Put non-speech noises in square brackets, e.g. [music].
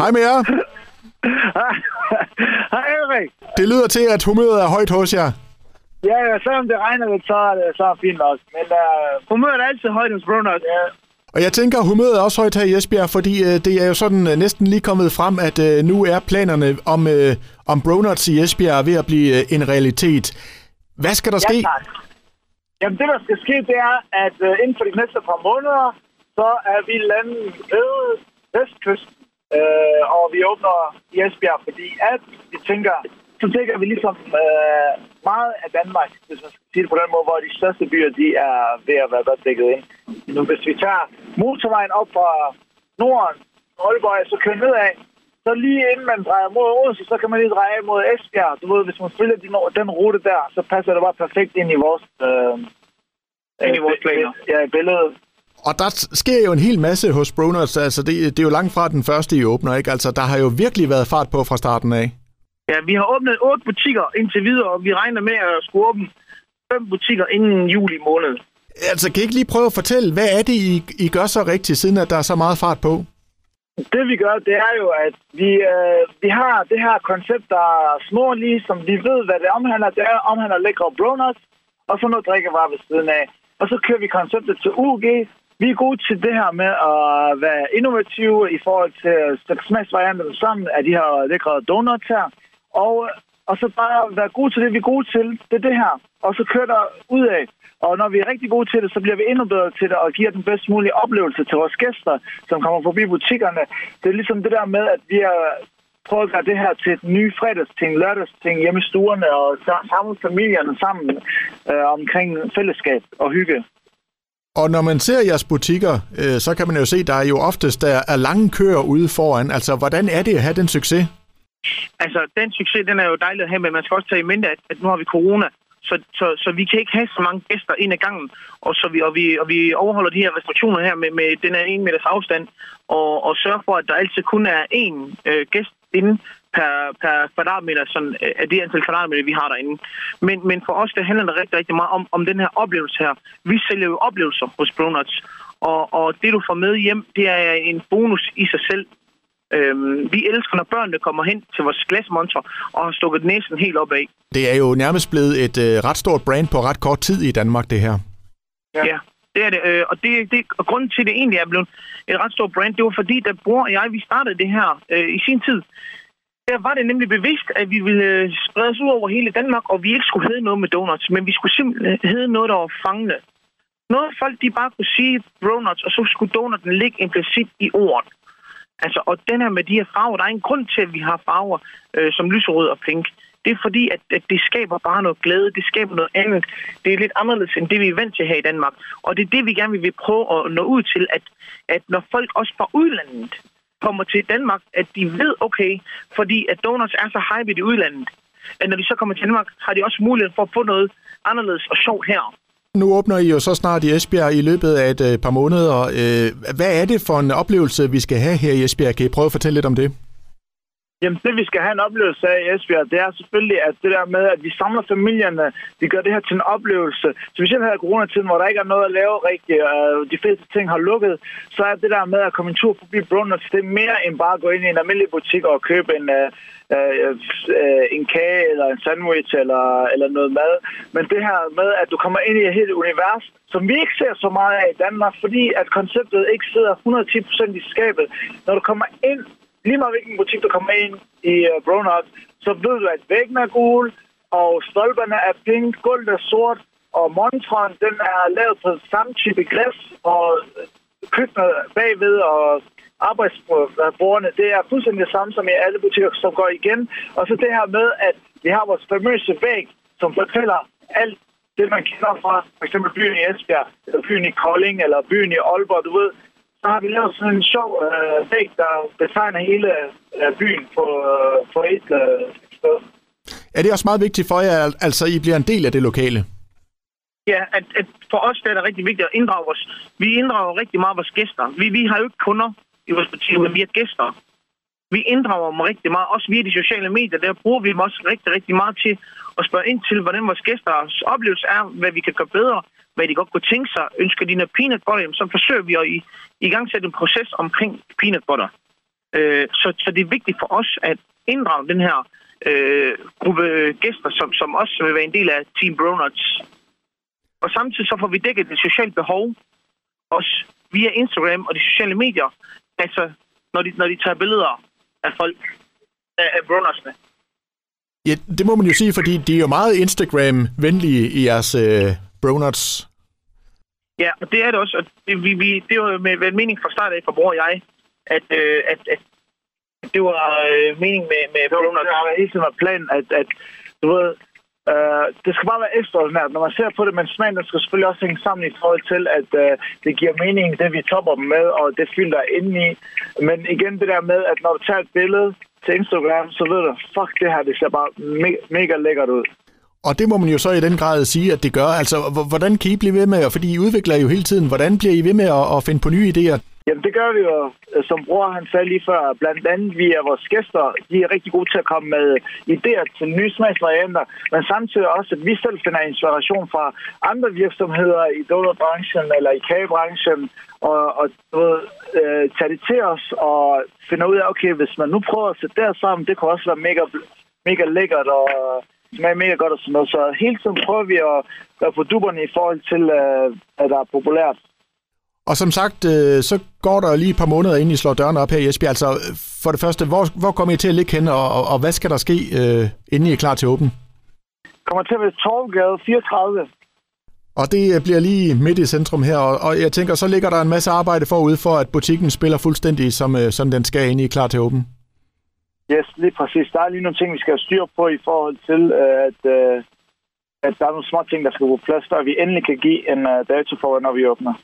Hej med jer. [laughs] Hej Erik. Det lyder til, at humøret er højt hos jer. Ja, ja, selvom det regner lidt, så er det så er fint også. Men uh, humøret er altid højt hos Bruners. Ja. Og jeg tænker, humøret er også højt her i Esbjerg, fordi øh, det er jo sådan øh, næsten lige kommet frem, at øh, nu er planerne om, øh, om Bronuts i Esbjerg ved at blive øh, en realitet. Hvad skal der ske? Ja, tak. Jamen, det der skal ske, det er, at uh, inden for de næste par måneder, så er vi landet ved Vestkysten, øh, og vi åbner i Esbjerg, fordi at vi tænker, så tænker vi ligesom øh, meget af Danmark, hvis man skal sige det på den måde, hvor de største byer, de er ved at være godt dækket ind. Nu, hvis vi tager motorvejen op fra Norden, Aalborg, så kører nedad, så lige inden man drejer mod Odense, så kan man lige dreje mod Esbjerg. Du ved, hvis man følger den, den rute der, så passer det bare perfekt ind i vores, øh, ind i vores planer. Ja, i billedet. Og der sker jo en hel masse hos Bronuts. Altså, det, det er jo langt fra den første, I åbner, ikke? Altså, der har jo virkelig været fart på fra starten af. Ja, vi har åbnet otte butikker indtil videre, og vi regner med at skulle åbne fem butikker inden juli måned. Altså, kan I ikke lige prøve at fortælle, hvad er det, I, I gør så rigtigt, siden at der er så meget fart på? Det vi gør, det er jo, at vi, øh, vi har det her koncept, der er snorlige, som vi ved, hvad det omhandler. Det er omhandler lækre bronuts, og så noget drikkevarer ved siden af. Og så kører vi konceptet til UG. Vi er gode til det her med at være innovative i forhold til at sætte smagsvarianterne sammen af de her lækre donuts her. Og, og så bare være gode til det, vi er gode til. Det er det her. Og så kører der ud af. Og når vi er rigtig gode til det, så bliver vi endnu bedre til det og giver den bedst mulige oplevelse til vores gæster, som kommer forbi butikkerne. Det er ligesom det der med, at vi har prøvet at gøre det her til et ny fredagsting, lørdagsting hjemme i stuerne og samle familierne sammen øh, omkring fællesskab og hygge. Og når man ser jeres butikker, øh, så kan man jo se, at der er jo oftest der er lange køer ude foran. Altså, hvordan er det at have den succes? Altså, den succes, den er jo dejlig at have, men man skal også tage i mente, at, at nu har vi corona. Så, så, så vi kan ikke have så mange gæster ind ad gangen, og, så vi, og, vi, og vi overholder de her restriktioner her med, med den her en meters afstand, og, og sørger for, at der altid kun er én øh, gæst inde per, per kvadratmeter, sådan, øh, af det antal kvadratmeter, vi har derinde. Men, men for os, det handler det rigtig, rigtig meget om, om den her oplevelse her. Vi sælger jo oplevelser hos Bronuts, og, og det, du får med hjem, det er en bonus i sig selv. Øhm, vi elsker, når børnene kommer hen til vores glasmonster og har stukket næsen helt op af. Det er jo nærmest blevet et øh, ret stort brand på ret kort tid i Danmark, det her. Ja, ja det er det. Øh, og, det, det, og grunden til, at det egentlig er blevet et ret stort brand, det var fordi, da bror og jeg, vi startede det her øh, i sin tid, der var det nemlig bevidst, at vi ville øh, sprede os ud over hele Danmark, og vi ikke skulle hedde noget med donuts, men vi skulle simpelthen hedde noget, der var fangende. Noget folk, de bare kunne sige donuts, og så skulle donuten ligge implicit i ordet. Altså, og den her med de her farver, der er en grund til, at vi har farver øh, som lyserød og pink. Det er fordi, at, at det skaber bare noget glæde, det skaber noget andet. Det er lidt anderledes end det, vi er vant til her i Danmark. Og det er det, vi gerne vil prøve at nå ud til, at, at når folk også fra udlandet kommer til Danmark, at de ved, okay, fordi at donuts er så hype i udlandet, at når de så kommer til Danmark, har de også mulighed for at få noget anderledes og sjovt her. Nu åbner I jo så snart i Esbjerg i løbet af et øh, par måneder. Øh, hvad er det for en oplevelse, vi skal have her i Esbjerg? Kan I prøve at fortælle lidt om det? Jamen, det vi skal have en oplevelse af i Esbjerg, det er selvfølgelig, at det der med, at vi samler familierne, vi gør det her til en oplevelse. Specielt her i coronatiden, hvor der ikke er noget at lave rigtigt, og de fleste ting har lukket, så er det der med at komme en tur forbi Brunners, det er mere end bare at gå ind i en almindelig butik og købe en, øh, øh, en kage eller en sandwich eller, eller noget mad. Men det her med, at du kommer ind i et helt univers, som vi ikke ser så meget af i Danmark, fordi at konceptet ikke sidder 110% i skabet. Når du kommer ind lige meget hvilken butik, du kommer ind i uh, øh, så ved du, at væggen er gul, og stolperne er pink, gulvet er sort, og montren, den er lavet på samme type græs, og køkkenet bagved og arbejdsbordene, det er fuldstændig det samme som i alle butikker, som går igen. Og så det her med, at vi har vores famøse væg, som fortæller alt det, man kender fra f.eks. byen i Esbjerg, eller byen i Kolding, eller byen i Aalborg, du ved, så har vi lavet sådan en sjov øh, væg, der betegner hele øh, byen på, øh, på et øh, sted. Er det også meget vigtigt for jer, altså I bliver en del af det lokale? Ja, at, at for os det er det rigtig vigtigt at inddrage os. Vi inddrager rigtig meget vores gæster. Vi, vi har jo ikke kunder i vores butik, men vi er gæster. Vi inddrager dem rigtig meget, også via de sociale medier. Der bruger vi dem også rigtig, rigtig meget til at spørge ind til, hvordan vores gæsters oplevelse er, hvad vi kan gøre bedre, hvad de godt kunne tænke sig. Ønsker de noget peanut butter, så forsøger vi at i, i gang sætte en proces omkring peanut butter. Øh, så, så det er vigtigt for os at inddrage den her øh, gruppe gæster, som, som også vil være en del af Team Bronuts. Og samtidig så får vi dækket det sociale behov, også via Instagram og de sociale medier, altså når de, når de tager billeder af folk, af, Bronutsene. Ja, det må man jo sige, fordi de er jo meget Instagram-venlige i jeres øh, Bronuts. Ja, og det er det også. Og det, vi, vi, det var med, med mening fra start af for bror og jeg, at, øh, at, at det var øh, mening med, med Bronuts. Det har hele tiden været planen, at, at du ved, øh, det skal bare være ekstraordinært. Når man ser på det, men smagen skal selvfølgelig også hænge sammen i forhold til, at øh, det giver mening, det vi topper dem med, og det fylder der inde i. Men igen det der med, at når du tager et billede til Instagram, så ved du, fuck det her, det ser bare me- mega lækkert ud. Og det må man jo så i den grad sige, at det gør. Altså, hvordan kan I blive ved med, fordi I udvikler jo hele tiden, hvordan bliver I ved med at, at finde på nye idéer? Jamen det gør vi jo, øh, som bror han sagde lige før, blandt andet via vores gæster. De er rigtig gode til at komme med idéer til nye smagsvarianter, men samtidig også, at vi selv finder inspiration fra andre virksomheder i donutbranchen eller i kagebranchen, og, og du ved, øh, tage det til os og finde ud af, okay, hvis man nu prøver at sætte det sammen, det kunne også være mega, mega lækkert og smager mega godt og sådan noget. Så hele tiden prøver vi at være på duberne i forhold til, øh, at der er populært. Og som sagt, øh, så går der lige et par måneder, inden I slår dørene op her i Esbjerg. Altså, for det første, hvor, hvor kommer I til at ligge hen, og, og, og hvad skal der ske, øh, inden I er klar til åbne? Kommer til at være Torvgade 34. Og det bliver lige midt i centrum her, og, og jeg tænker, så ligger der en masse arbejde forud for, at butikken spiller fuldstændig, som, øh, som den skal, inden I er klar til åbne. Yes, lige præcis. Der er lige nogle ting, vi skal have styr på i forhold til, øh, at, øh, at der er nogle små ting, der skal på plads, før vi endelig kan give en øh, dato for, når vi åbner.